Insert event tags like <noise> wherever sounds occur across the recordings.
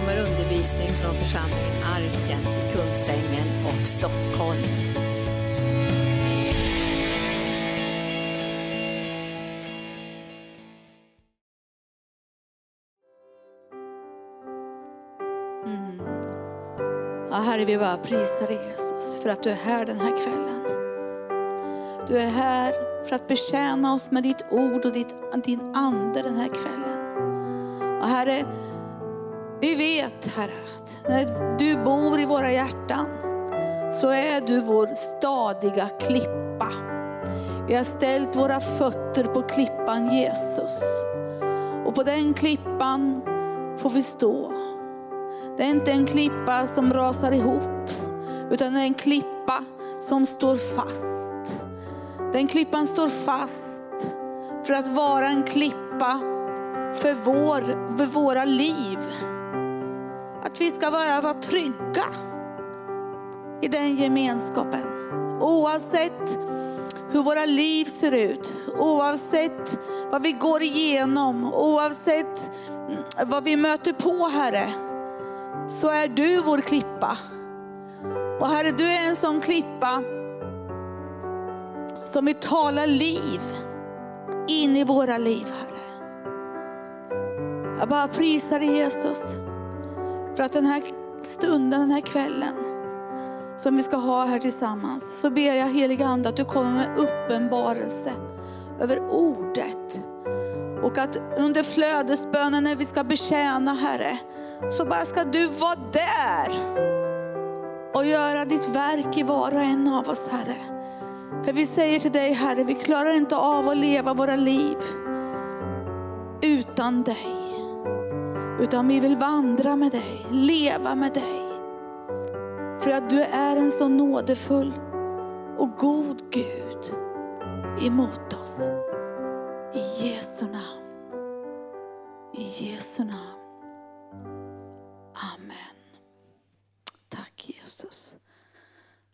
kommer undervisning från församlingen Arken i Kungsängen och Stockholm. Mm. Ja, Herre, vi bara prisar dig Jesus för att du är här den här kvällen. Du är här för att betjäna oss med ditt ord och ditt, din ande den här kvällen. Och Herre, vi vet Herre att när du bor i våra hjärtan så är du vår stadiga klippa. Vi har ställt våra fötter på klippan Jesus. Och på den klippan får vi stå. Det är inte en klippa som rasar ihop, utan det är en klippa som står fast. Den klippan står fast för att vara en klippa för, vår, för våra liv. Att vi ska vara, vara trygga i den gemenskapen. Oavsett hur våra liv ser ut, oavsett vad vi går igenom, oavsett mm, vad vi möter på Herre så är du vår klippa. Och Herre, du är en sån klippa som vill tala liv in i våra liv, Herre. Jag bara prisar dig Jesus för att den här stunden, den här kvällen som vi ska ha här tillsammans, så ber jag heliga Ande att du kommer med uppenbarelse över ordet. Och att under flödesbönen när vi ska betjäna Herre, så bara ska du vara där och göra ditt verk i var och en av oss Herre. För vi säger till dig Herre, vi klarar inte av att leva våra liv utan dig. Utan vi vill vandra med dig, leva med dig. För att du är en så nådefull och god Gud emot oss. I Jesu namn. I Jesu namn. Amen. Tack Jesus.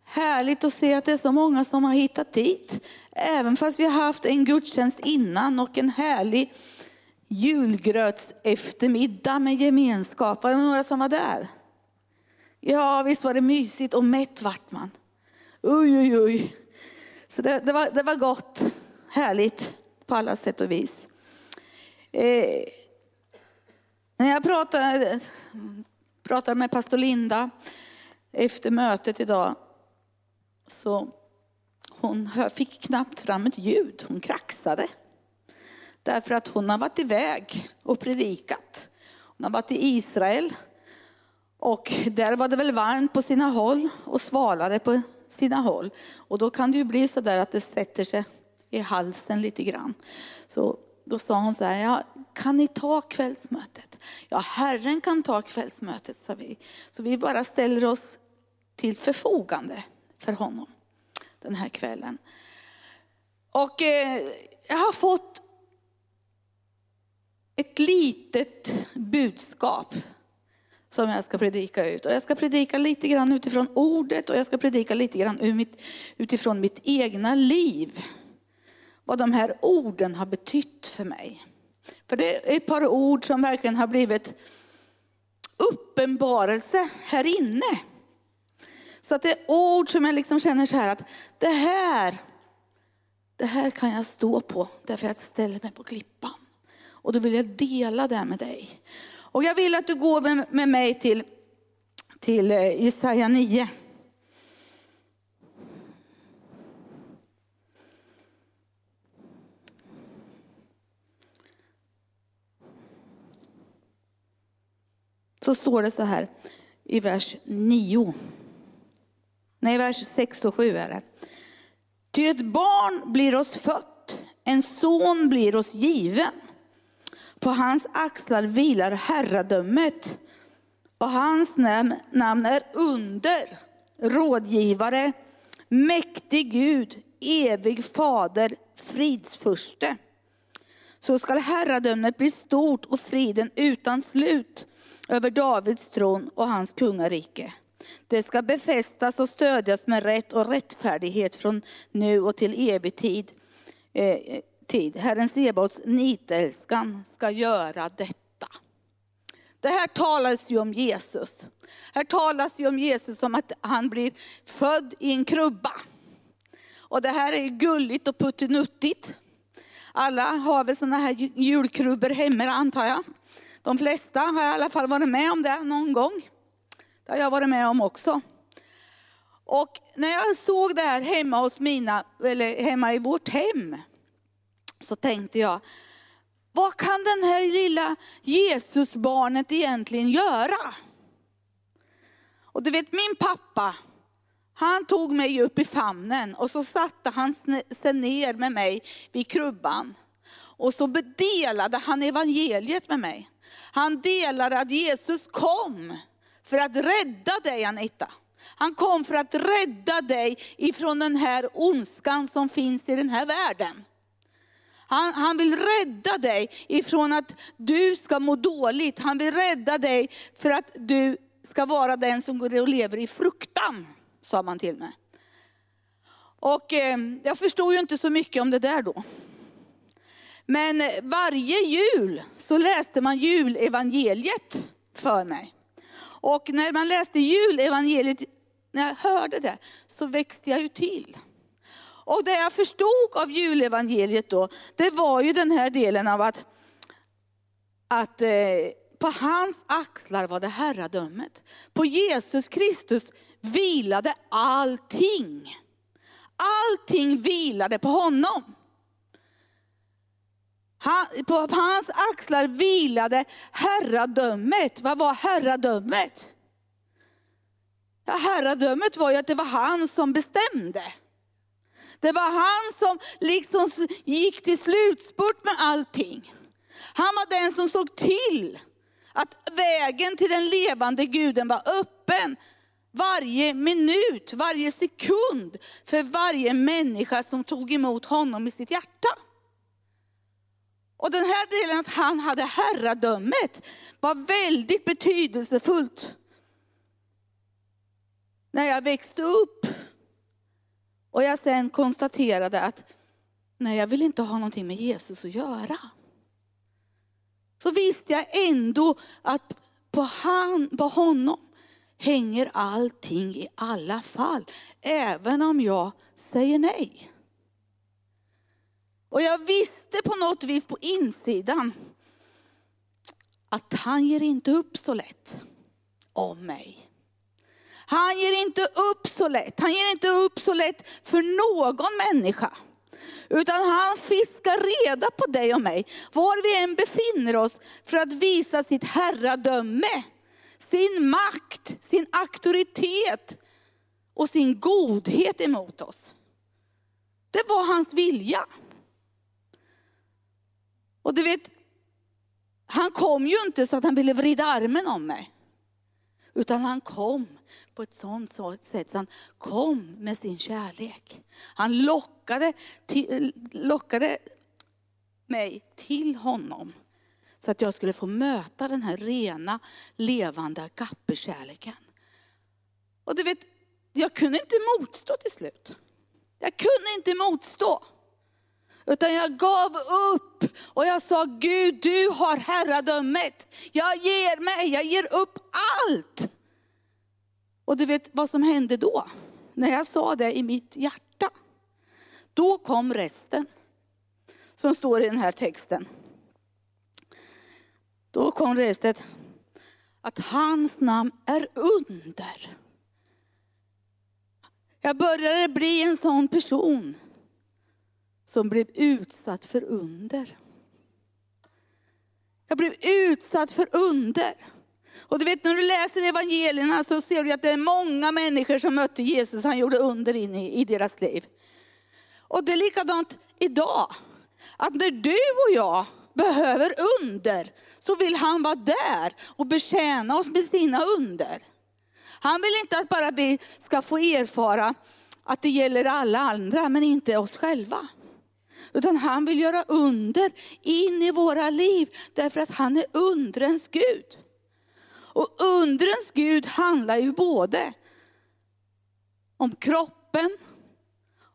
Härligt att se att det är så många som har hittat dit. Även fast vi har haft en gudstjänst innan och en härlig julgröts eftermiddag med gemenskap. Var det några som var där? Ja, visst var det mysigt och mätt vart man. Oj, oj, oj. Så det, det, var, det var gott, härligt på alla sätt och vis. Eh, när jag pratade, pratade med pastor Linda efter mötet idag, så hon fick knappt fram ett ljud, hon kraxade. Därför att hon har varit iväg och predikat. Hon har varit i Israel och där var det väl varmt på sina håll och svalare på sina håll. Och då kan det ju bli så där att det sätter sig i halsen lite grann. Så då sa hon så här, ja, kan ni ta kvällsmötet? Ja, Herren kan ta kvällsmötet, sa vi. Så vi bara ställer oss till förfogande för honom den här kvällen. Och eh, jag har fått ett litet budskap som jag ska predika ut. Och jag ska predika lite grann utifrån ordet och jag ska predika lite grann utifrån mitt egna liv. Vad de här orden har betytt för mig. För det är ett par ord som verkligen har blivit uppenbarelse här inne. Så att det är ord som jag liksom känner så här att det här, det här kan jag stå på därför att jag ställer mig på klippan. Och då vill jag dela det med dig. Och jag vill att du går med, mig till, till eh, Jesaja 9. Så står det så här i vers 9. Nej, vers 6 och 7 är det. Ty ett barn blir oss fött, en son blir oss given. På hans axlar vilar herradömet och hans namn är under, rådgivare, mäktig Gud, evig fader, fridsförste. Så skall herradömet bli stort och friden utan slut över Davids tron och hans kungarike. Det ska befästas och stödjas med rätt och rättfärdighet från nu och till evig tid. Eh, eh, Tid. Herren Sebaots nitälskan ska göra detta. Det här talas ju om Jesus. Här talas ju om Jesus som att han blir född i en krubba. Och det här är gulligt och puttinuttigt. Alla har väl sådana här julkrubbor hemma antar jag. De flesta har i alla fall varit med om det någon gång. Det har jag varit med om också. Och när jag såg det här hemma hos mina, eller hemma i vårt hem, så tänkte jag, vad kan den här lilla Jesusbarnet egentligen göra? Och du vet min pappa, han tog mig upp i famnen och så satte han sig ner med mig vid krubban. Och så delade han evangeliet med mig. Han delade att Jesus kom för att rädda dig Anita. Han kom för att rädda dig ifrån den här ondskan som finns i den här världen. Han, han vill rädda dig ifrån att du ska må dåligt. Han vill rädda dig för att du ska vara den som går och lever i fruktan, sa man till mig. Och eh, jag förstod ju inte så mycket om det där då. Men varje jul så läste man julevangeliet för mig. Och när man läste julevangeliet, när jag hörde det, så växte jag ju till. Och det jag förstod av julevangeliet då, det var ju den här delen av att, att eh, på hans axlar var det herradömet. På Jesus Kristus vilade allting. Allting vilade på honom. Han, på hans axlar vilade herradömet. Vad var herradömet? Ja, herradömet var ju att det var han som bestämde. Det var han som liksom gick till slutspurt med allting. Han var den som såg till att vägen till den levande guden var öppen varje minut, varje sekund för varje människa som tog emot honom i sitt hjärta. Och den här delen att han hade herradömet var väldigt betydelsefullt. När jag växte upp och jag sen konstaterade att nej, jag vill inte ha någonting med Jesus att göra. Så visste jag ändå att på, han, på honom hänger allting i alla fall. Även om jag säger nej. Och jag visste på något vis på insidan att han ger inte upp så lätt om mig. Han ger inte upp så lätt. Han ger inte upp så lätt för någon människa. Utan han fiskar reda på dig och mig, var vi än befinner oss, för att visa sitt herradöme, sin makt, sin auktoritet och sin godhet emot oss. Det var hans vilja. Och du vet, han kom ju inte så att han ville vrida armen om mig. Utan han kom på ett sånt sätt så han kom med sin kärlek. Han lockade, till, eh, lockade mig till honom. Så att jag skulle få möta den här rena, levande agape-kärleken. Och du vet, jag kunde inte motstå till slut. Jag kunde inte motstå. Utan jag gav upp och jag sa, Gud du har herradömet. Jag ger mig, jag ger upp allt. Och du vet vad som hände då? När jag sa det i mitt hjärta. Då kom resten. Som står i den här texten. Då kom resten. Att hans namn är under. Jag började bli en sån person som blev utsatt för under. Jag blev utsatt för under. Och du vet när du läser evangelierna så ser du att det är många människor som mötte Jesus, han gjorde under in i, i deras liv. Och det är likadant idag. Att när du och jag behöver under, så vill han vara där och betjäna oss med sina under. Han vill inte att bara vi ska få erfara att det gäller alla andra, men inte oss själva. Utan han vill göra under in i våra liv, därför att han är undrens Gud. Och undrens Gud handlar ju både om kroppen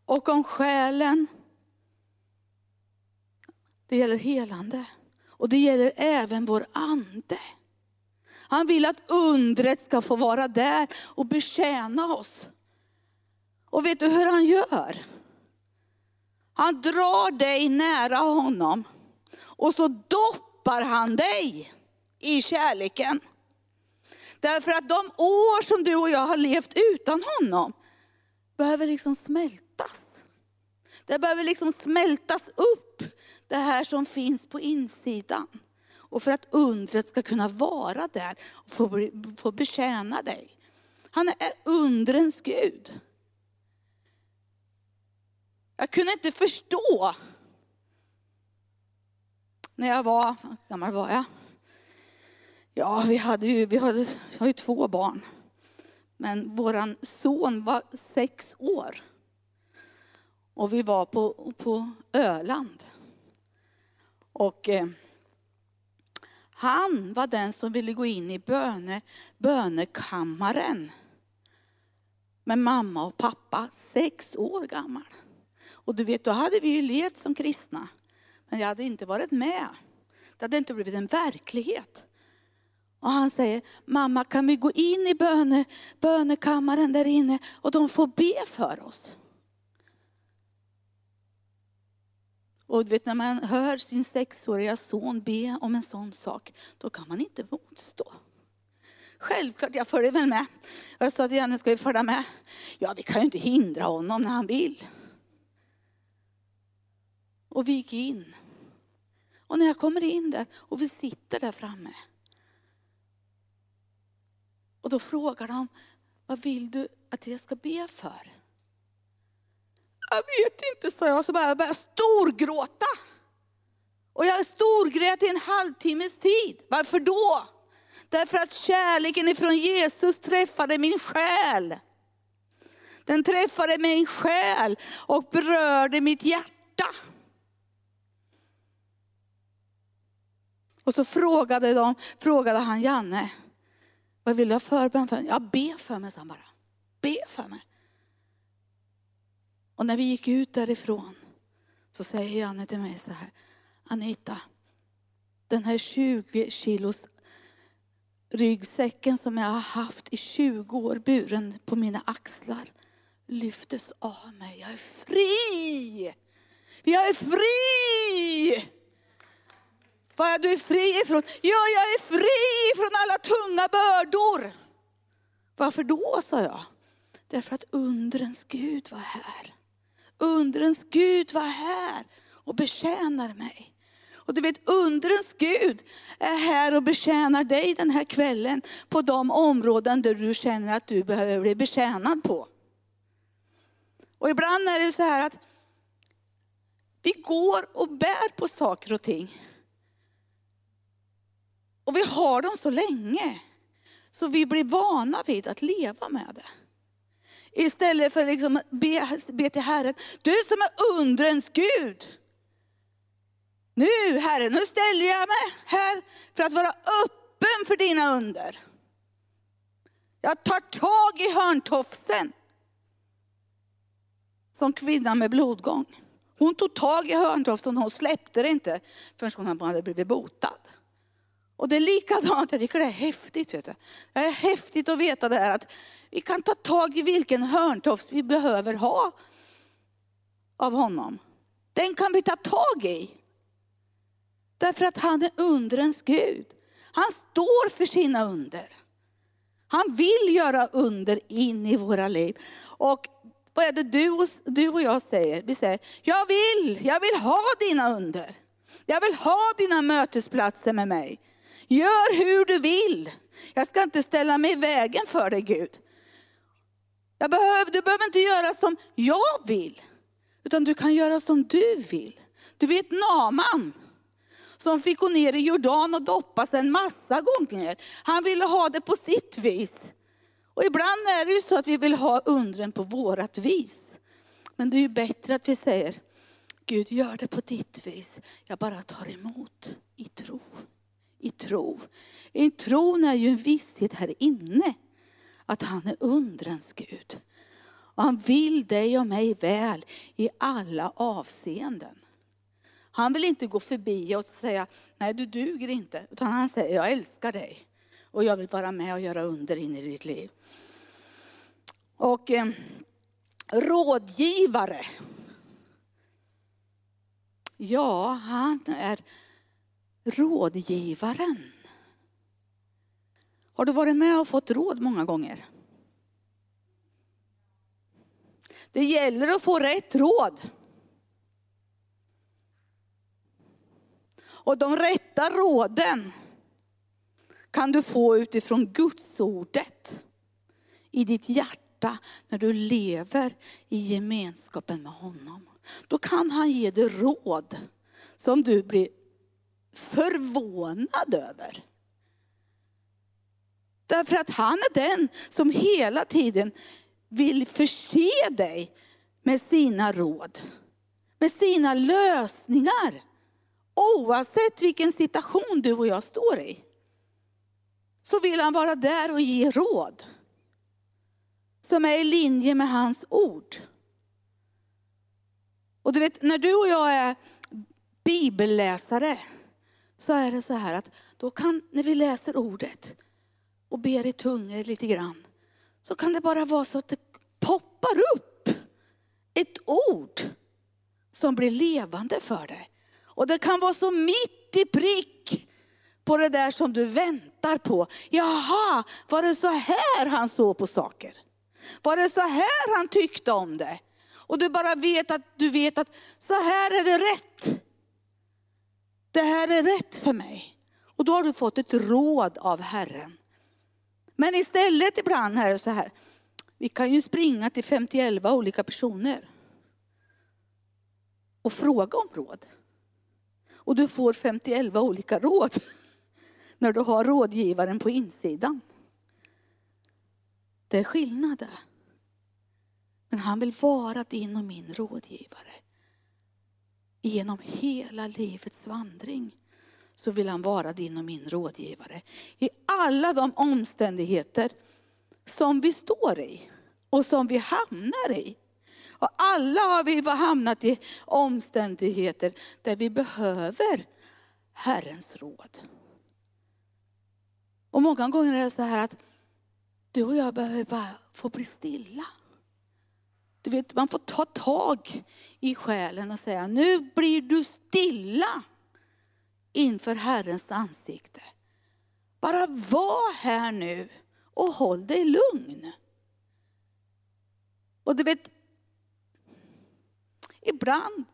och om själen. Det gäller helande och det gäller även vår ande. Han vill att undret ska få vara där och betjäna oss. Och vet du hur han gör? Han drar dig nära honom och så doppar han dig i kärleken. Därför att de år som du och jag har levt utan honom behöver liksom smältas. Det behöver liksom smältas upp, det här som finns på insidan. Och för att undret ska kunna vara där och få, få betjäna dig. Han är undrens Gud. Jag kunde inte förstå när jag var, hur gammal var jag? Ja, vi hade ju, vi hade, har ju två barn. Men vår son var sex år. Och vi var på, på Öland. Och eh, han var den som ville gå in i böne, bönekammaren med mamma och pappa, sex år gammal. Och du vet, då hade vi ju levt som kristna. Men jag hade inte varit med. Det hade inte blivit en verklighet. Och han säger, mamma kan vi gå in i böne, bönekammaren där inne och de får be för oss. Och du vet när man hör sin sexåriga son be om en sån sak, då kan man inte motstå. Självklart, jag följer väl med. Jag sa till henne, ska vi följa med? Ja, vi kan ju inte hindra honom när han vill. Och vi gick in. Och när jag kommer in där och vi sitter där framme. Och då frågar de, vad vill du att jag ska be för? Jag vet inte, sa jag. Så bara jag började storgråta. Och jag storgrät i en halvtimmes tid. Varför då? Därför att kärleken ifrån Jesus träffade min själ. Den träffade min själ och berörde mitt hjärta. Och så frågade, de, frågade han Janne, vad vill du ha förbön för? Ja, be för mig, sa han bara. Be för mig. Och när vi gick ut därifrån så säger Janne till mig så här, Anita, den här 20 kilos ryggsäcken som jag har haft i 20 år buren på mina axlar lyftes av mig. Jag är fri! Jag är fri! Vad är du fri ifrån? Ja, jag är fri ifrån alla tunga bördor. Varför då, sa jag. Därför att undrens Gud var här. Undrens Gud var här och betjänar mig. Och du vet, undrens Gud är här och betjänar dig den här kvällen på de områden där du känner att du behöver bli betjänad på. Och ibland är det så här att vi går och bär på saker och ting. Och vi har dem så länge, så vi blir vana vid att leva med det. Istället för att liksom be, be till Herren, du som är undrens Gud. Nu Herre, nu ställer jag mig här för att vara öppen för dina under. Jag tar tag i hörntofsen. Som kvinnan med blodgång. Hon tog tag i hörntofsen och hon släppte det inte förrän hon hade blivit botad. Och det är likadant, jag tycker det är häftigt. Vet du. Det är häftigt att veta det här att vi kan ta tag i vilken hörntofs vi behöver ha av honom. Den kan vi ta tag i. Därför att han är undrens Gud. Han står för sina under. Han vill göra under in i våra liv. Och vad är det du och, du och jag säger? Vi säger, jag vill, jag vill ha dina under. Jag vill ha dina mötesplatser med mig. Gör hur du vill. Jag ska inte ställa mig i vägen för dig Gud. Jag behöver, du behöver inte göra som jag vill, utan du kan göra som du vill. Du vet Naman, som fick gå ner i Jordan och doppa sig en massa gånger. Han ville ha det på sitt vis. Och ibland är det ju så att vi vill ha undren på vårat vis. Men det är ju bättre att vi säger, Gud gör det på ditt vis. Jag bara tar emot i tro i tro. I tron är ju en visshet här inne att han är undrens Gud. Och han vill dig och mig väl i alla avseenden. Han vill inte gå förbi oss och säga, nej du duger inte. Utan han säger, jag älskar dig. Och jag vill vara med och göra under in i ditt liv. Och eh, rådgivare. Ja, han är rådgivaren. Har du varit med och fått råd många gånger? Det gäller att få rätt råd. Och de rätta råden kan du få utifrån Guds ordet i ditt hjärta när du lever i gemenskapen med honom. Då kan han ge dig råd som du blir förvånad över. Därför att han är den som hela tiden vill förse dig med sina råd, med sina lösningar. Oavsett vilken situation du och jag står i, så vill han vara där och ge råd. Som är i linje med hans ord. Och du vet, när du och jag är bibelläsare, så är det så här att då kan, när vi läser ordet och ber i tungor lite grann, så kan det bara vara så att det poppar upp ett ord som blir levande för dig. Och det kan vara så mitt i prick på det där som du väntar på. Jaha, var det så här han såg på saker? Var det så här han tyckte om det? Och du bara vet att du vet att så här är det rätt. Det här är rätt för mig. Och då har du fått ett råd av Herren. Men istället ibland är det så här, vi kan ju springa till 51 olika personer och fråga om råd. Och du får 51 olika råd <laughs> när du har rådgivaren på insidan. Det är skillnad där. Men han vill vara din och min rådgivare. Genom hela livets vandring så vill han vara din och min rådgivare. I alla de omständigheter som vi står i och som vi hamnar i. Och alla har vi hamnat i omständigheter där vi behöver Herrens råd. Och många gånger är det så här att du och jag behöver bara få bli stilla. Du vet, man får ta tag i själen och säga, nu blir du stilla inför Herrens ansikte. Bara var här nu och håll dig lugn. Och du vet, ibland,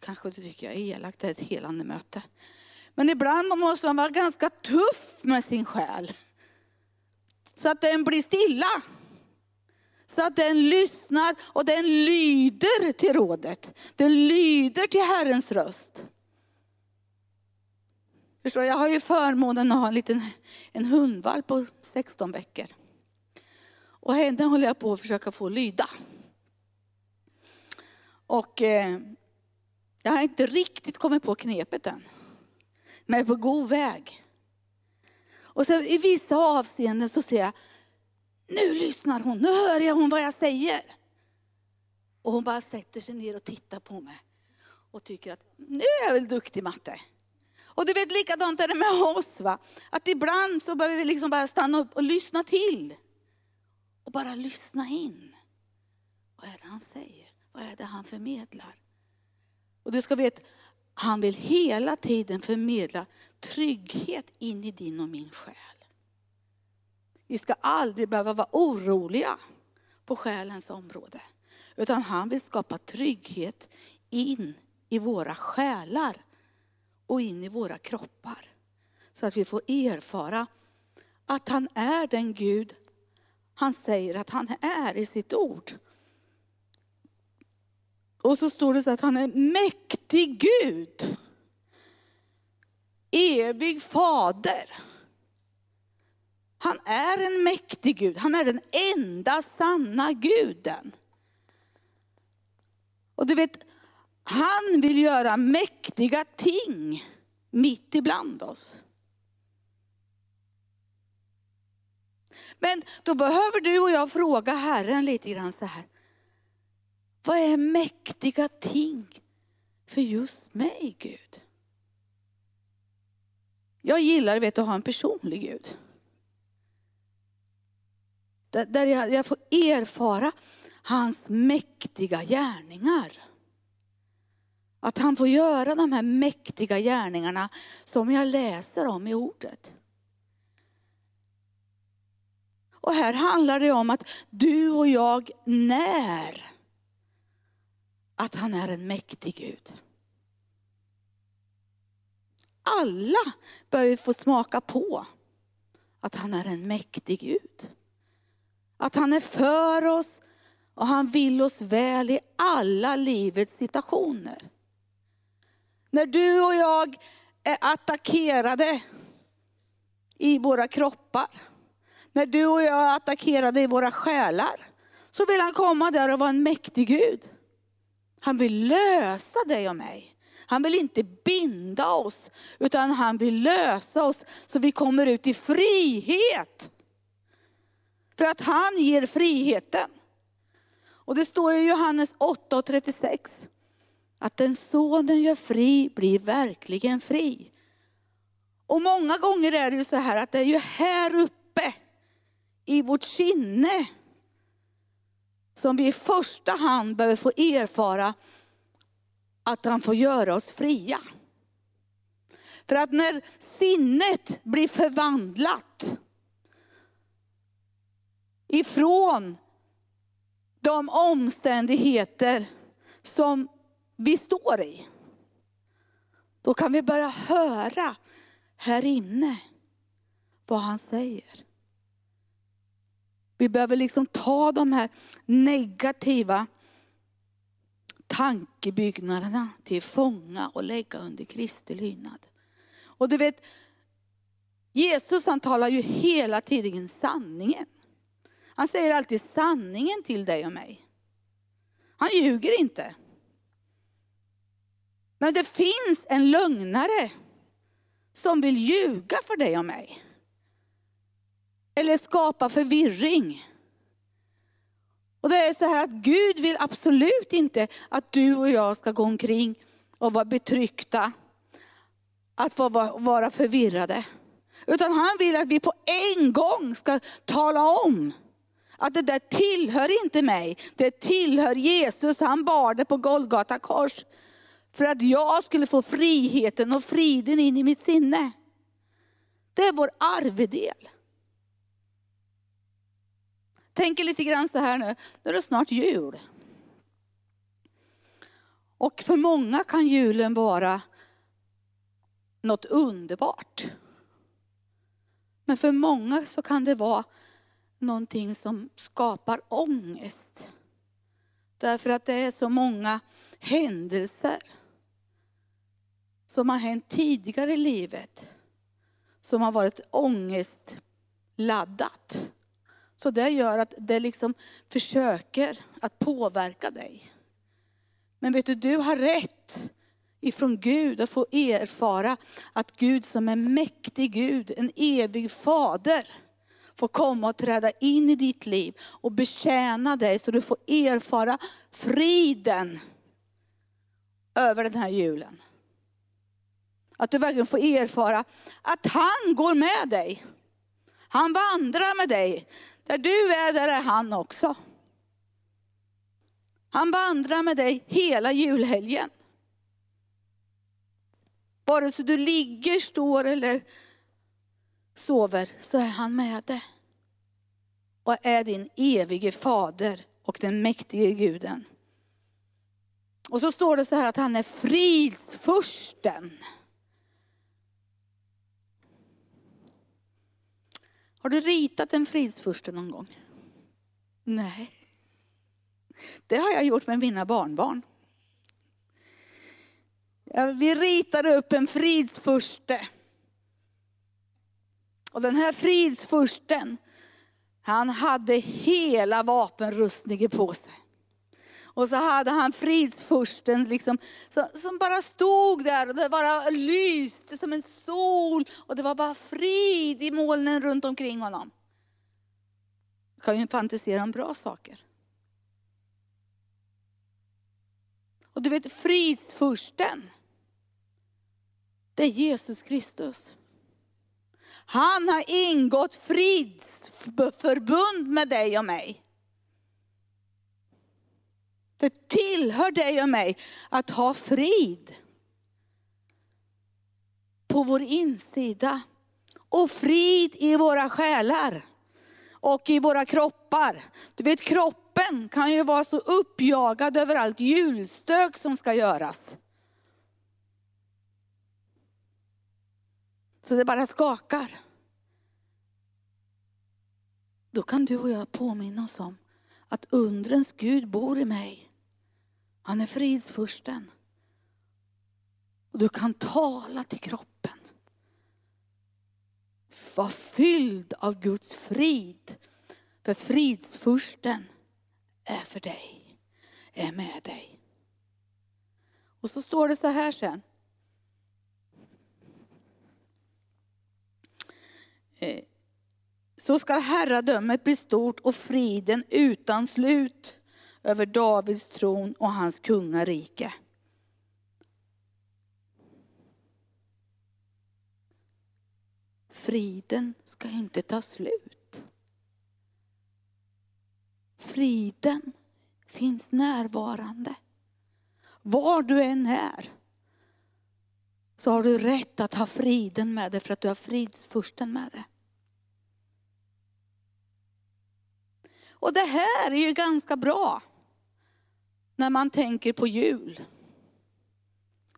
kanske du tycker jag är elak, det är ett helande möte. Men ibland måste man vara ganska tuff med sin själ. Så att den blir stilla. Så att den lyssnar och den lyder till rådet. Den lyder till Herrens röst. Förstår jag har ju förmånen att ha en liten en hundvalp på 16 veckor. Och henne håller jag på att försöka få lyda. Och eh, jag har inte riktigt kommit på knepet än. Men jag är på god väg. Och så i vissa avseenden så ser jag, nu lyssnar hon, nu hör jag hon vad jag säger. Och hon bara sätter sig ner och tittar på mig. Och tycker att, nu är jag väl duktig matte. Och du vet likadant är det med oss. Va? Att ibland så behöver vi liksom bara stanna upp och lyssna till. Och bara lyssna in. Vad är det han säger? Vad är det han förmedlar? Och du ska veta, han vill hela tiden förmedla trygghet in i din och min själ. Vi ska aldrig behöva vara oroliga på själens område. Utan han vill skapa trygghet in i våra själar och in i våra kroppar. Så att vi får erfara att han är den Gud han säger att han är i sitt ord. Och så står det så att han är mäktig Gud. Evig fader. Han är en mäktig Gud. Han är den enda sanna guden. Och du vet, han vill göra mäktiga ting mitt ibland oss. Men då behöver du och jag fråga Herren lite grann så här. Vad är mäktiga ting för just mig Gud? Jag gillar vet, att ha en personlig Gud. Där, jag, jag får erfara hans mäktiga gärningar. Att han får göra de här mäktiga gärningarna som jag läser om i ordet. Och här handlar det om att du och jag när att han är en mäktig Gud. Alla bör få smaka på att han är en mäktig Gud. Att han är för oss och han vill oss väl i alla livets situationer. När du och jag är attackerade i våra kroppar, när du och jag är attackerade i våra själar, så vill han komma där och vara en mäktig Gud. Han vill lösa dig och mig. Han vill inte binda oss, utan han vill lösa oss så vi kommer ut i frihet. För att han ger friheten. Och det står i Johannes 8 och 36 att den sonen gör fri blir verkligen fri. Och många gånger är det ju så här att det är ju här uppe i vårt sinne som vi i första hand behöver få erfara att han får göra oss fria. För att när sinnet blir förvandlat ifrån de omständigheter som vi står i. Då kan vi börja höra här inne vad han säger. Vi behöver liksom ta de här negativa tankebyggnaderna till fånga och lägga under Kristi lydnad. Och du vet, Jesus han talar ju hela tiden sanningen. Han säger alltid sanningen till dig och mig. Han ljuger inte. Men det finns en lögnare som vill ljuga för dig och mig. Eller skapa förvirring. Och det är så här att Gud vill absolut inte att du och jag ska gå omkring och vara betryckta, att få vara förvirrade. Utan han vill att vi på en gång ska tala om att det där tillhör inte mig, det tillhör Jesus. Han bar det på Golgata kors. För att jag skulle få friheten och friden in i mitt sinne. Det är vår arvedel. Tänk lite grann så här nu, nu är det snart jul. Och för många kan julen vara något underbart. Men för många så kan det vara någonting som skapar ångest. Därför att det är så många händelser som har hänt tidigare i livet som har varit ångestladdat. Så det gör att det liksom försöker att påverka dig. Men vet du, du har rätt ifrån Gud att få erfara att Gud som är mäktig Gud, en evig fader, får komma och träda in i ditt liv och betjäna dig så du får erfara friden över den här julen. Att du verkligen får erfara att han går med dig. Han vandrar med dig. Där du är, där är han också. Han vandrar med dig hela julhelgen. Vare sig du ligger, står eller sover så är han med dig. Och är din evige fader och den mäktige guden. Och så står det så här att han är fridsfursten. Har du ritat en fridsfurste någon gång? Nej. Det har jag gjort med mina barnbarn. Vi ritade upp en fridsfurste. Och den här fridsfursten, han hade hela vapenrustningen på sig. Och så hade han fridsfursten liksom, som bara stod där och det bara lyste som en sol. Och det var bara frid i molnen runt omkring honom. Jag kan ju fantisera om bra saker. Och du vet fridsfursten, det är Jesus Kristus. Han har ingått fridsförbund med dig och mig. Det tillhör dig och mig att ha frid på vår insida och frid i våra själar och i våra kroppar. Du vet kroppen kan ju vara så uppjagad över allt julstök som ska göras. Så det bara skakar. Då kan du och jag påminna oss om att undrens Gud bor i mig. Han är fridsfursten. Och du kan tala till kroppen. Var fylld av Guds frid. För fridsfursten är för dig, är med dig. Och så står det så här sen. Eh, Eh, så ska herradömet bli stort och friden utan slut över Davids tron och hans kungarike. Friden ska inte ta slut. Friden finns närvarande. Var du än är så har du rätt att ha friden med dig för att du har fridsfursten med dig. Och det här är ju ganska bra när man tänker på jul.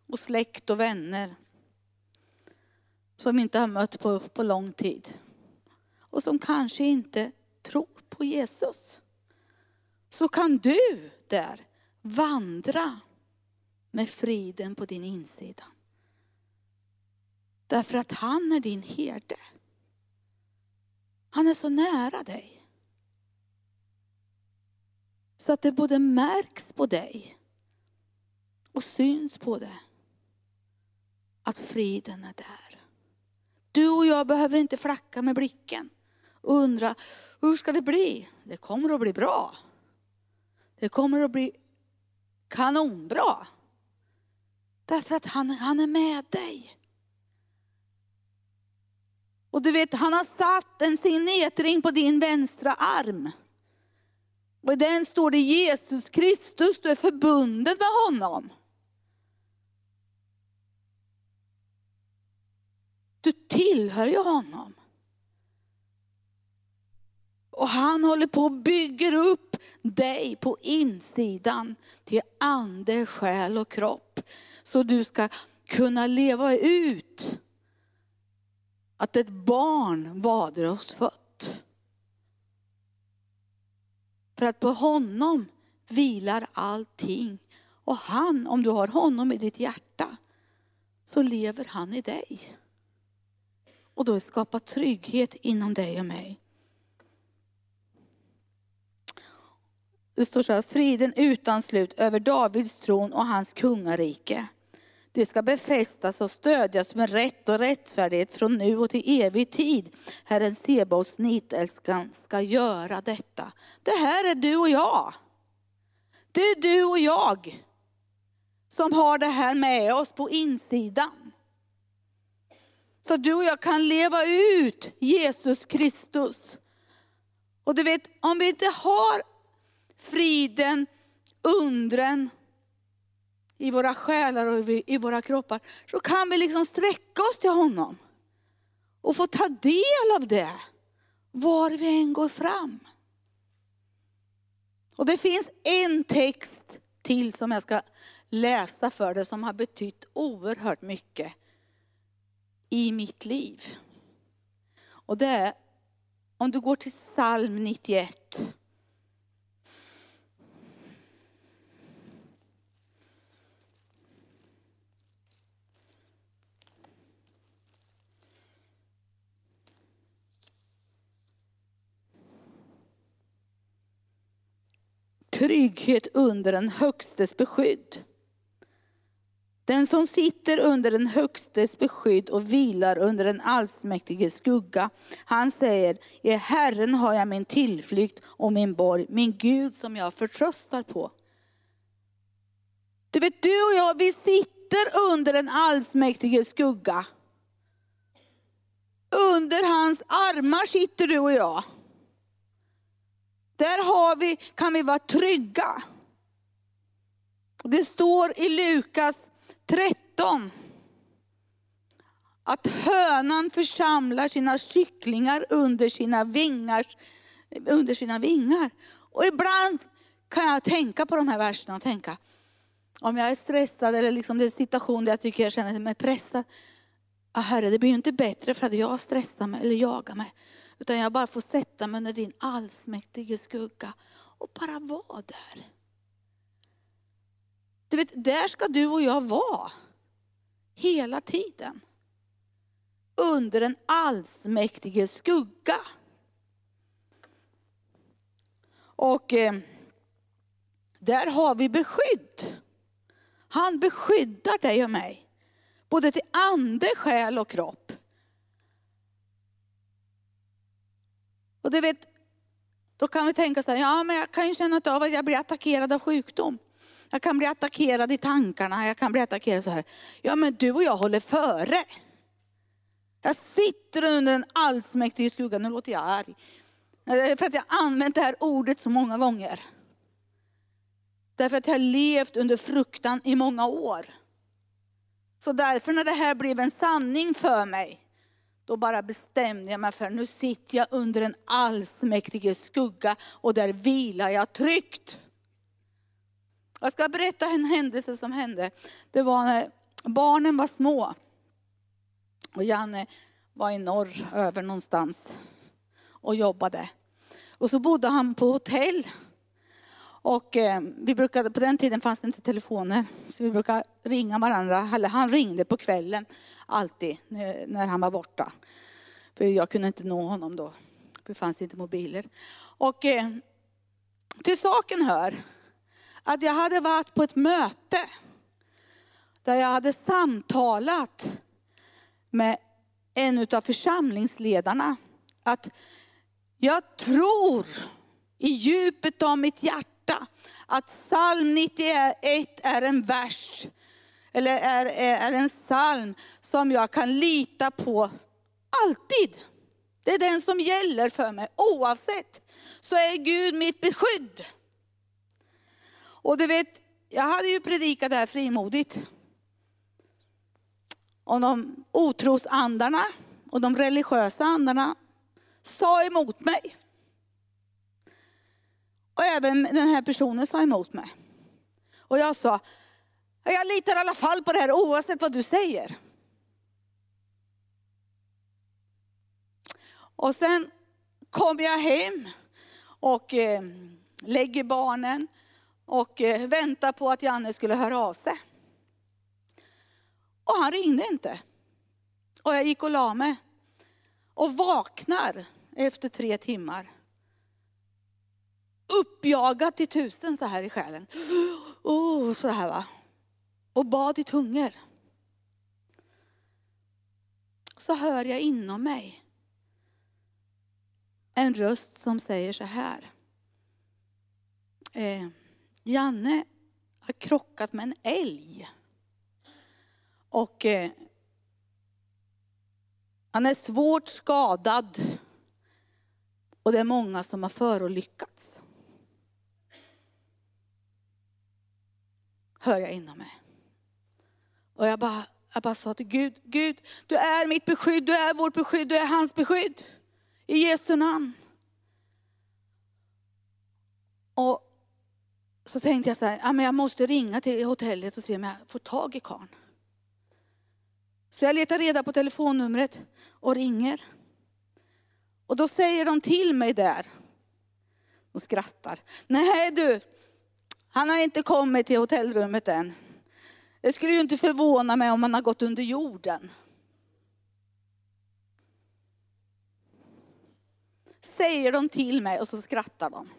Och släkt och vänner. Som inte har mött på, på lång tid. Och som kanske inte tror på Jesus. Så kan du där vandra med friden på din insida. Därför att han är din herde. Han är så nära dig. Så att det både märks på dig och syns på det. Att friden är där. Du och jag behöver inte flacka med blicken och undra, hur ska det bli? Det kommer att bli bra. Det kommer att bli kanonbra. Därför att han, han är med dig. Och du vet, han har satt en signetring på din vänstra arm. Och i den står det Jesus Kristus, du är förbunden med honom. Du tillhör ju honom. Och han håller på och bygger upp dig på insidan till ande, själ och kropp. Så du ska kunna leva ut att ett barn vader oss fött. För att på honom vilar allting. Och han, om du har honom i ditt hjärta, så lever han i dig. Och då skapar trygghet inom dig och mig. Det står så här, friden utan slut över Davids tron och hans kungarike. Det ska befästas och stödjas med rätt och rättfärdighet från nu och till evig tid. Herren Sebaots nitälskan ska göra detta. Det här är du och jag. Det är du och jag som har det här med oss på insidan. Så du och jag kan leva ut Jesus Kristus. Och du vet, om vi inte har friden, undren, i våra själar och i våra kroppar, så kan vi liksom sträcka oss till honom. Och få ta del av det, var vi än går fram. Och det finns en text till som jag ska läsa för dig, som har betytt oerhört mycket i mitt liv. Och det är, om du går till psalm 91. Trygghet under den högstes beskydd. Den som sitter under den högstes beskydd och vilar under den allsmäktiges skugga, han säger, i Herren har jag min tillflykt och min borg, min Gud som jag förtröstar på. Du vet, du och jag, vi sitter under den allsmäktiges skugga. Under hans armar sitter du och jag. Där har vi, kan vi vara trygga. Det står i Lukas 13 att hönan församlar sina kycklingar under sina, vingars, under sina vingar. Och ibland kan jag tänka på de här verserna och tänka, om jag är stressad eller liksom det är en situation där jag tycker jag känner mig pressad. Ah, herre, det blir ju inte bättre för att jag stressar mig eller jagar mig. Utan jag bara får sätta mig under din allsmäktige skugga och bara vara där. Du vet, där ska du och jag vara. Hela tiden. Under den allsmäktige skugga. Och eh, där har vi beskydd. Han beskyddar dig och mig. Både till ande, själ och kropp. Och du vet, då kan vi tänka så här, ja men jag kan ju känna av att jag blir attackerad av sjukdom. Jag kan bli attackerad i tankarna, jag kan bli attackerad så här. Ja men du och jag håller före. Jag sitter under en allsmäktig skugga, nu låter jag arg. Eh, för att jag har använt det här ordet så många gånger. Därför att jag har levt under fruktan i många år. Så därför när det här blev en sanning för mig, då bara bestämde jag mig för nu sitter jag under en allsmäktige skugga och där vilar jag tryggt. Jag ska berätta en händelse som hände. Det var när barnen var små. Och Janne var i norr över någonstans och jobbade. Och så bodde han på hotell och eh, vi brukade, på den tiden fanns det inte telefoner, så vi brukade ringa varandra. Eller han ringde på kvällen alltid när, när han var borta. För jag kunde inte nå honom då, för det fanns inte mobiler. Och eh, till saken hör att jag hade varit på ett möte där jag hade samtalat med en av församlingsledarna att jag tror i djupet av mitt hjärta att psalm 91 är en vers, eller är, är en psalm som jag kan lita på alltid. Det är den som gäller för mig oavsett. Så är Gud mitt beskydd. Och du vet, jag hade ju predikat det här frimodigt. Och de otrosandarna och de religiösa andarna sa emot mig. Och även den här personen sa emot mig. Och jag sa, jag litar i alla fall på det här oavsett vad du säger. Och sen kommer jag hem och eh, lägger barnen och eh, väntar på att Janne skulle höra av sig. Och han ringde inte. Och jag gick och la mig. Och vaknar efter tre timmar uppjagad till tusen så här i själen. Oh, så här va. Och bad i tungor. Så hör jag inom mig en röst som säger så här. Eh, Janne har krockat med en älg. Och eh, han är svårt skadad. Och det är många som har förolyckats. hör jag inom mig. Och jag bara, jag bara sa till Gud, Gud, du är mitt beskydd, du är vårt beskydd, du är hans beskydd. I Jesu namn. Och så tänkte jag så här, ja, men jag måste ringa till hotellet och se om jag får tag i karln. Så jag letar reda på telefonnumret och ringer. Och då säger de till mig där, och skrattar. Nej du, han har inte kommit till hotellrummet än. Det skulle ju inte förvåna mig om han har gått under jorden. Säger de till mig och så skrattar de.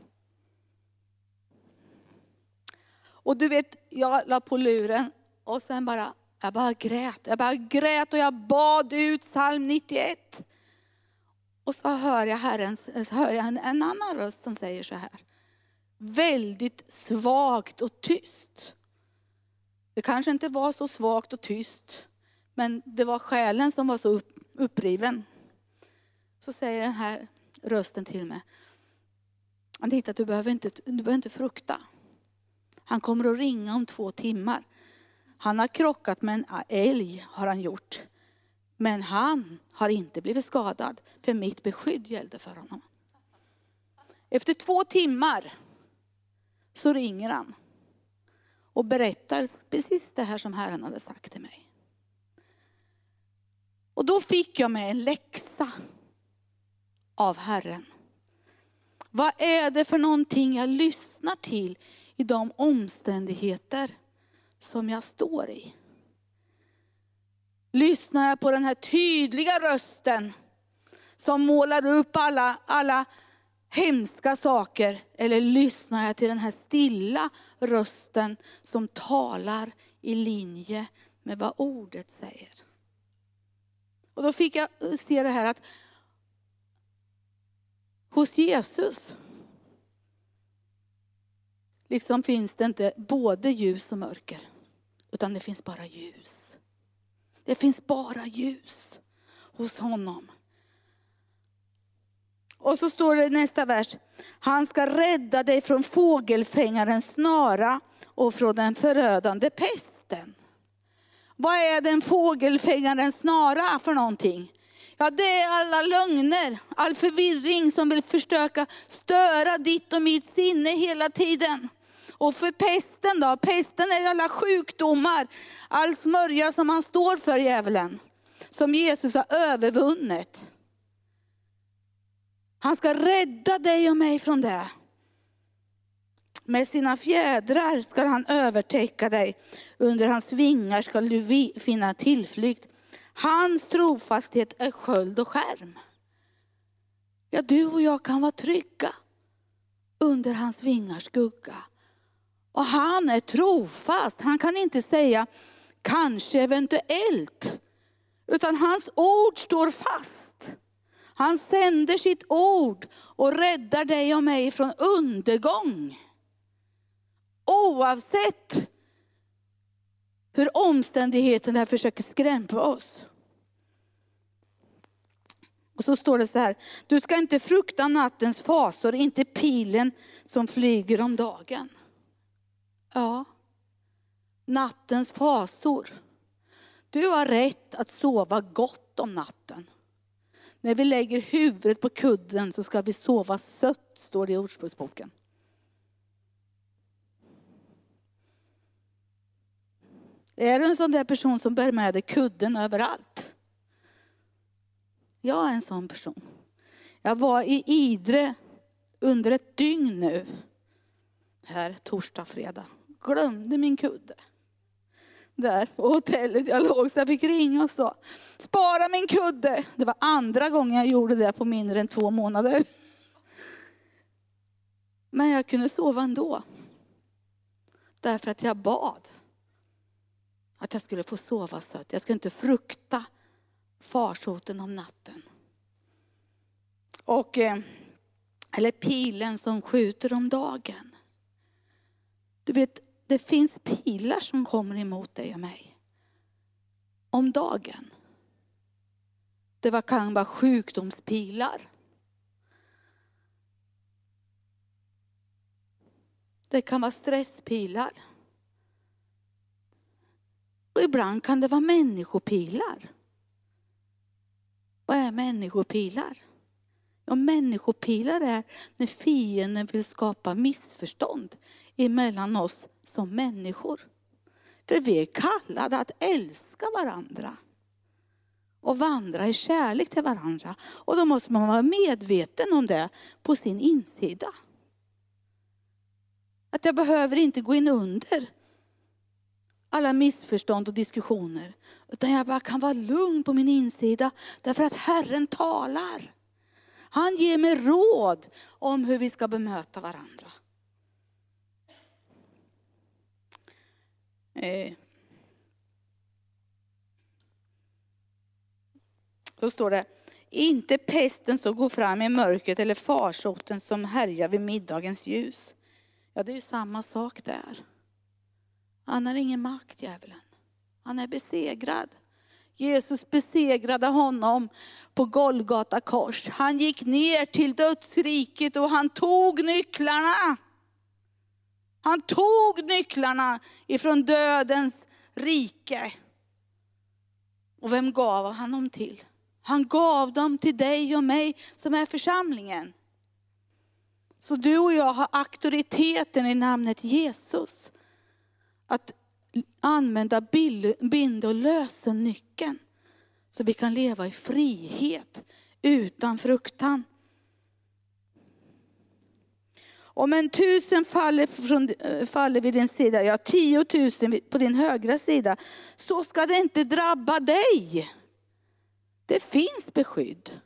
Och du vet, jag la på luren och sen bara, jag bara grät. Jag bara grät och jag bad ut psalm 91. Och så hör jag, herrens, hör jag en, en annan röst som säger så här väldigt svagt och tyst. Det kanske inte var så svagt och tyst, men det var själen som var så uppriven. Så säger den här rösten till mig. Anita, du behöver, inte, du behöver inte frukta. Han kommer att ringa om två timmar. Han har krockat med en älg, har han gjort. Men han har inte blivit skadad, för mitt beskydd gällde för honom. Efter två timmar så ringer han och berättar precis det här som Herren hade sagt till mig. Och då fick jag mig en läxa av Herren. Vad är det för någonting jag lyssnar till i de omständigheter som jag står i? Lyssnar jag på den här tydliga rösten som målar upp alla, alla hemska saker? Eller lyssnar jag till den här stilla rösten som talar i linje med vad ordet säger? Och då fick jag se det här att hos Jesus liksom finns det inte både ljus och mörker, utan det finns bara ljus. Det finns bara ljus hos honom. Och så står det i nästa vers, han ska rädda dig från fågelfängarens snara och från den förödande pesten. Vad är den fågelfängarens snara för någonting? Ja, det är alla lögner, all förvirring som vill försöka störa ditt och mitt sinne hela tiden. Och för pesten då? Pesten är alla sjukdomar, all smörja som han står för djävulen. Som Jesus har övervunnit. Han ska rädda dig och mig från det. Med sina fjädrar ska han övertäcka dig. Under hans vingar ska du finna tillflykt. Hans trofasthet är sköld och skärm. Ja, du och jag kan vara trygga under hans vingars skugga. Och han är trofast. Han kan inte säga kanske, eventuellt. Utan hans ord står fast. Han sänder sitt ord och räddar dig och mig från undergång. Oavsett hur omständigheterna försöker skrämma oss. Och så står det så här, du ska inte frukta nattens fasor, inte pilen som flyger om dagen. Ja, nattens fasor. Du har rätt att sova gott om natten. När vi lägger huvudet på kudden så ska vi sova sött, står det i Ordspråksboken. Är du en sån där person som bär med dig kudden överallt? Jag är en sån person. Jag var i Idre under ett dygn nu. Här torsdag, fredag. Glömde min kudde. Där på hotellet jag låg så jag fick ringa och så. Spara min kudde. Det var andra gången jag gjorde det på mindre än två månader. Men jag kunde sova ändå. Därför att jag bad. Att jag skulle få sova sött. Jag skulle inte frukta farsoten om natten. Och, eh, eller pilen som skjuter om dagen. Du vet, det finns pilar som kommer emot dig och mig. Om dagen. Det kan vara sjukdomspilar. Det kan vara stresspilar. Och ibland kan det vara människopilar. Vad är människopilar? Ja, människopilar är när fienden vill skapa missförstånd emellan oss som människor. För vi är kallade att älska varandra och vandra i kärlek till varandra. Och då måste man vara medveten om det på sin insida. Att jag behöver inte gå in under alla missförstånd och diskussioner. Utan jag bara kan vara lugn på min insida därför att Herren talar. Han ger mig råd om hur vi ska bemöta varandra. Eh. Då står det, inte pesten som går fram i mörkret eller farsoten som härjar vid middagens ljus. Ja, det är ju samma sak där. Han har ingen makt, djävulen. Han är besegrad Jesus besegrade honom på Golgata kors. Han gick ner till dödsriket och han tog nycklarna. Han tog nycklarna ifrån dödens rike. Och vem gav han dem till? Han gav dem till dig och mig som är församlingen. Så du och jag har auktoriteten i namnet Jesus. Att använda bind och lösennyckeln. Så vi kan leva i frihet utan fruktan. Om en tusen faller, från, faller vid din sida, ja tiotusen på din högra sida, så ska det inte drabba dig. Det finns beskydd.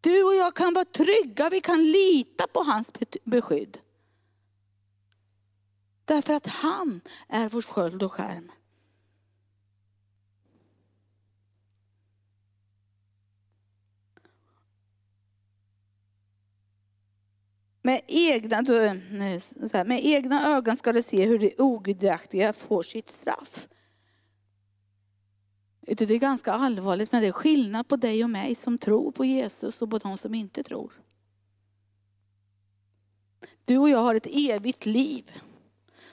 Du och jag kan vara trygga, vi kan lita på hans beskydd. Därför att han är vår sköld och skärm. Med egna, med egna ögon ska du se hur de ogudaktiga får sitt straff. Det är ganska allvarligt, men det är skillnad på dig och mig som tror på Jesus och på de som inte tror. Du och jag har ett evigt liv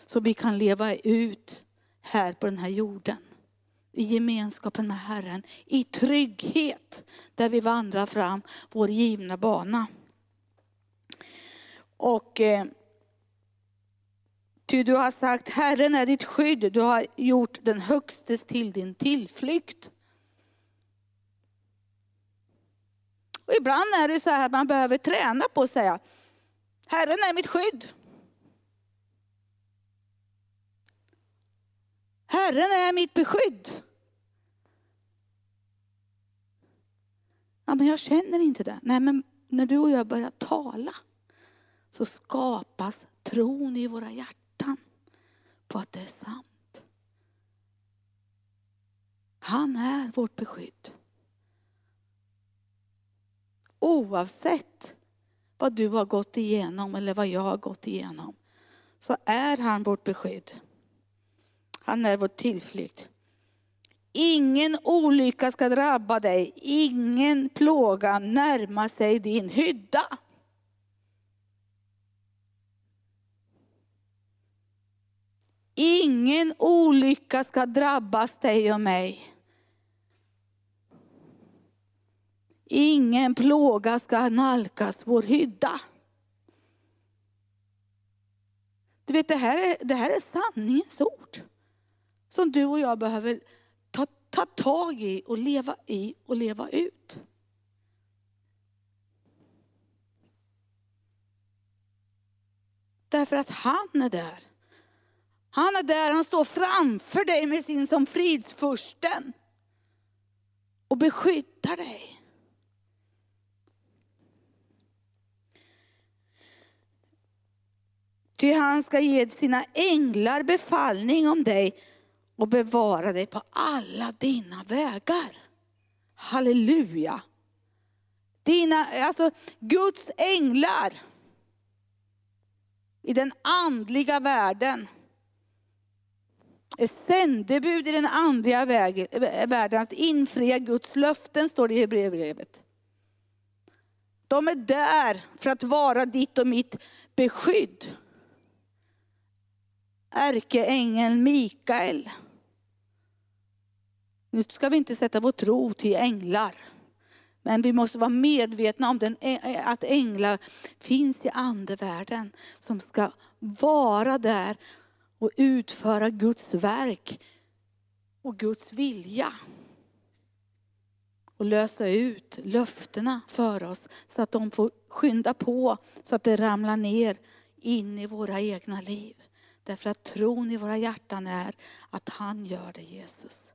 som vi kan leva ut här på den här jorden. I gemenskapen med Herren, i trygghet där vi vandrar fram vår givna bana. Och eh, Ty du har sagt, Herren är ditt skydd, du har gjort den högstes till din tillflykt. Och ibland är det så här att man behöver träna på att säga, Herren är mitt skydd. Herren är mitt beskydd. Ja, men jag känner inte det. Nej, men när du och jag börjar tala så skapas tron i våra hjärtan på att det är sant. Han är vårt beskydd. Oavsett vad du har gått igenom eller vad jag har gått igenom så är han vårt beskydd. Han är vår tillflykt. Ingen olycka ska drabba dig, ingen plåga närma sig din hydda. Ingen olycka ska drabbas dig och mig. Ingen plåga ska nalkas vår hydda. Du vet, det här är, det här är sanningens ord. Som du och jag behöver ta, ta tag i och leva i och leva ut. Därför att han är där. Han är där, han står framför dig med sin som fridsfursten och beskyddar dig. Ty han ska ge sina änglar befallning om dig och bevara dig på alla dina vägar. Halleluja. Dina, alltså Guds änglar i den andliga världen sändebud i den andliga eh, världen att infria Guds löften, står det i Hebreerbrevet. De är där för att vara ditt och mitt beskydd. Ärkeängeln Mikael. Nu ska vi inte sätta vår tro till änglar. Men vi måste vara medvetna om den, eh, eh, att änglar finns i andevärlden som ska vara där och utföra Guds verk och Guds vilja. Och lösa ut löftena för oss så att de får skynda på så att det ramlar ner in i våra egna liv. Därför att tron i våra hjärtan är att han gör det Jesus.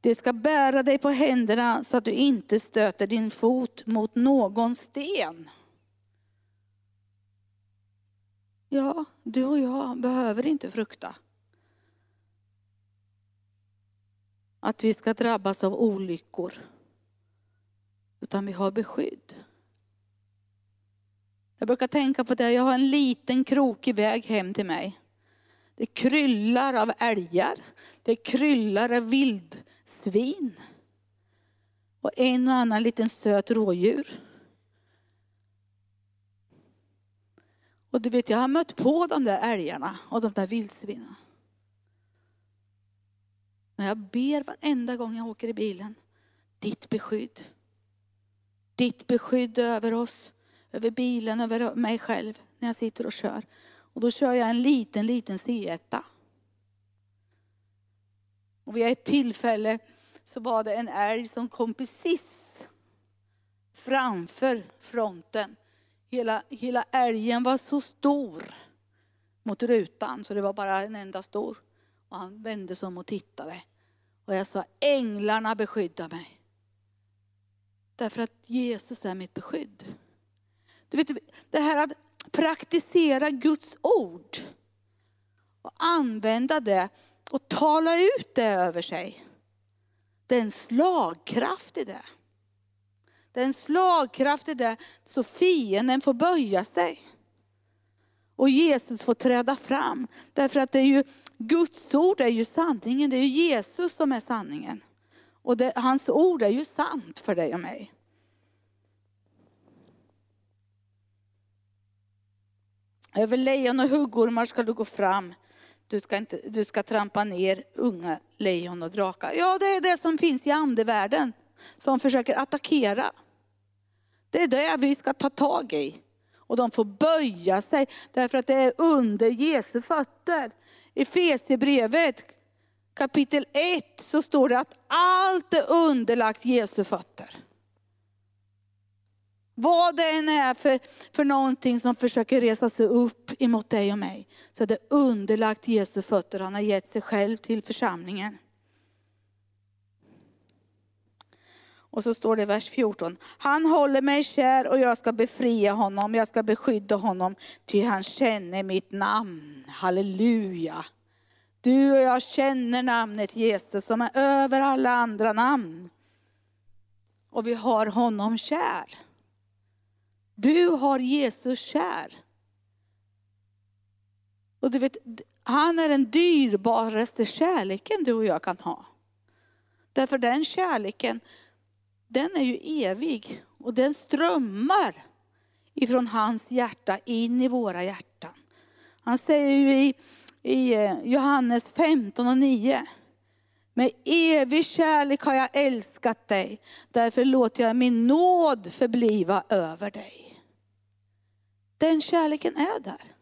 Det ska bära dig på händerna så att du inte stöter din fot mot någon sten. Ja, du och jag behöver inte frukta. Att vi ska drabbas av olyckor. Utan vi har beskydd. Jag brukar tänka på det, jag har en liten krokig väg hem till mig. Det kryllar av älgar, det kryllar av vildsvin. Och en och annan liten söt rådjur. Och du vet, jag har mött på de där älgarna och de där vildsvinen. Men jag ber varenda gång jag åker i bilen, ditt beskydd. Ditt beskydd över oss, över bilen, över mig själv när jag sitter och kör. Och då kör jag en liten, liten C1. Och vid ett tillfälle så var det en älg som kom precis framför fronten. Hela, hela älgen var så stor mot rutan så det var bara en enda stor. Och han vände sig om och tittade. Och jag sa, änglarna beskyddar mig. Därför att Jesus är mitt beskydd. Du vet, det här att praktisera Guds ord och använda det och tala ut det över sig. Det är en slagkraft i det. Det är en slagkraft i det så fienden får böja sig. Och Jesus får träda fram. Därför att det är ju, Guds ord är ju sanningen, det är ju Jesus som är sanningen. Och det, hans ord är ju sant för dig och mig. Över lejon och huggormar ska du gå fram. Du ska, inte, du ska trampa ner unga lejon och drakar. Ja, det är det som finns i andevärlden. Som försöker attackera. Det är det vi ska ta tag i. Och de får böja sig därför att det är under Jesu fötter. I Fesebrevet kapitel 1 så står det att allt är underlagt Jesu fötter. Vad det än är för, för någonting som försöker resa sig upp emot dig och mig, så är det underlagt Jesu fötter. Han har gett sig själv till församlingen. Och så står det i vers 14. Han håller mig kär och jag ska befria honom, jag ska beskydda honom, ty han känner mitt namn. Halleluja. Du och jag känner namnet Jesus som är över alla andra namn. Och vi har honom kär. Du har Jesus kär. Och du vet, han är den dyrbaraste kärleken du och jag kan ha. Därför den kärleken, den är ju evig och den strömmar ifrån hans hjärta in i våra hjärtan. Han säger ju i, i eh, Johannes 15 och 9, med evig kärlek har jag älskat dig, därför låter jag min nåd förbliva över dig. Den kärleken är där.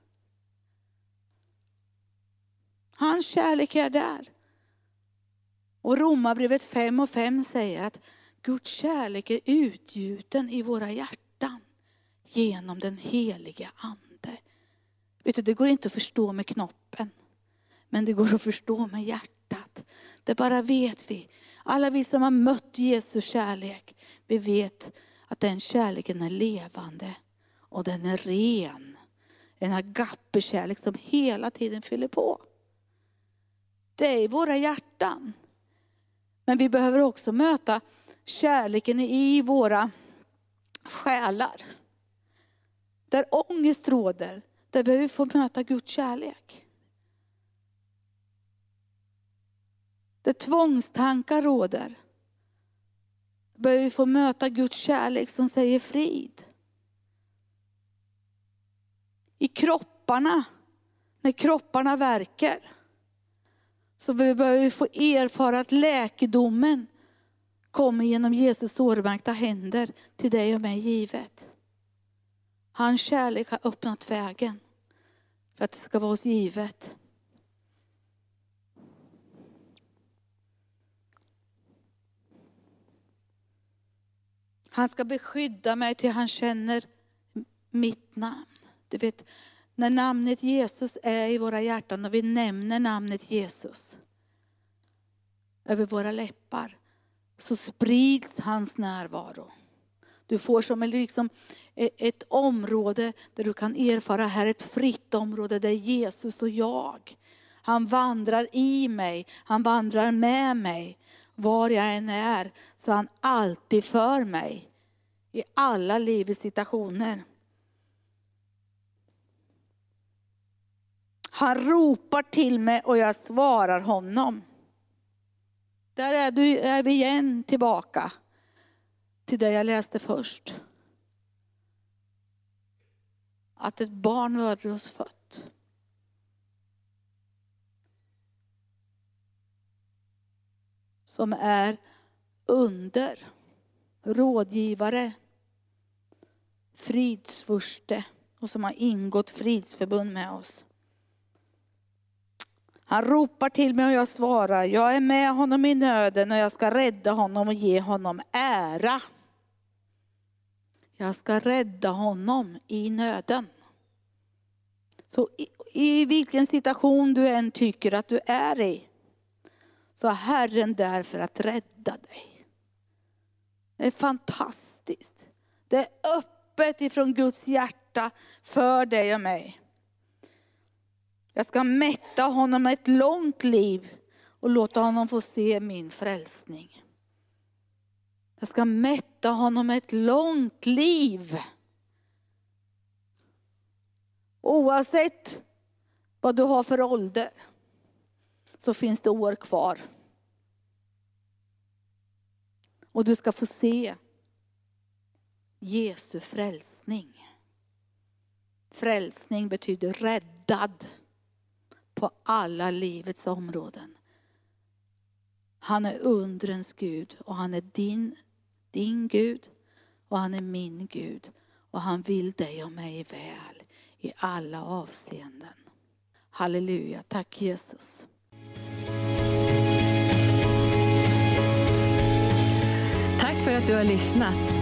Hans kärlek är där. Och Romarbrevet 5 och 5 säger att Guds kärlek är utgjuten i våra hjärtan genom den helige Ande. Vet du, det går inte att förstå med knoppen, men det går att förstå med hjärtat. Det bara vet vi. Alla vi som har mött Jesu kärlek, vi vet att den kärleken är levande och den är ren. En agape-kärlek som hela tiden fyller på. Det är i våra hjärtan. Men vi behöver också möta kärleken i våra själar. Där ångest råder, där behöver vi få möta Guds kärlek. Där tvångstankar råder, behöver vi få möta Guds kärlek som säger frid. I kropparna, när kropparna verkar, så behöver vi få erfara att läkedomen kommer genom Jesus sårmärkta händer till dig och mig givet. Hans kärlek har öppnat vägen för att det ska vara oss givet. Han ska beskydda mig till han känner mitt namn. Du vet, när namnet Jesus är i våra hjärtan och vi nämner namnet Jesus över våra läppar, så sprids hans närvaro. Du får som liksom e-, ett område där du kan erfara, här ett fritt område där Jesus och jag, han vandrar i mig, han vandrar med mig. Var jag än är så han alltid för mig. I alla livets situationer. Han ropar till mig och jag svarar honom. Där är, du, är vi igen tillbaka till det jag läste först. Att ett barn var oss fött. Som är under, rådgivare, fridsfurste och som har ingått fridsförbund med oss. Han ropar till mig och jag svarar, jag är med honom i nöden och jag ska rädda honom och ge honom ära. Jag ska rädda honom i nöden. Så i, i vilken situation du än tycker att du är i, så är Herren där för att rädda dig. Det är fantastiskt. Det är öppet ifrån Guds hjärta för dig och mig. Jag ska mätta honom med ett långt liv och låta honom få se min frälsning. Jag ska mätta honom med ett långt liv. Oavsett vad du har för ålder så finns det år kvar. Och du ska få se Jesu frälsning. Frälsning betyder räddad på alla livets områden. Han är undrens Gud och han är din, din Gud och han är min Gud. Och han vill dig och mig väl i alla avseenden. Halleluja, tack Jesus. Tack för att du har lyssnat.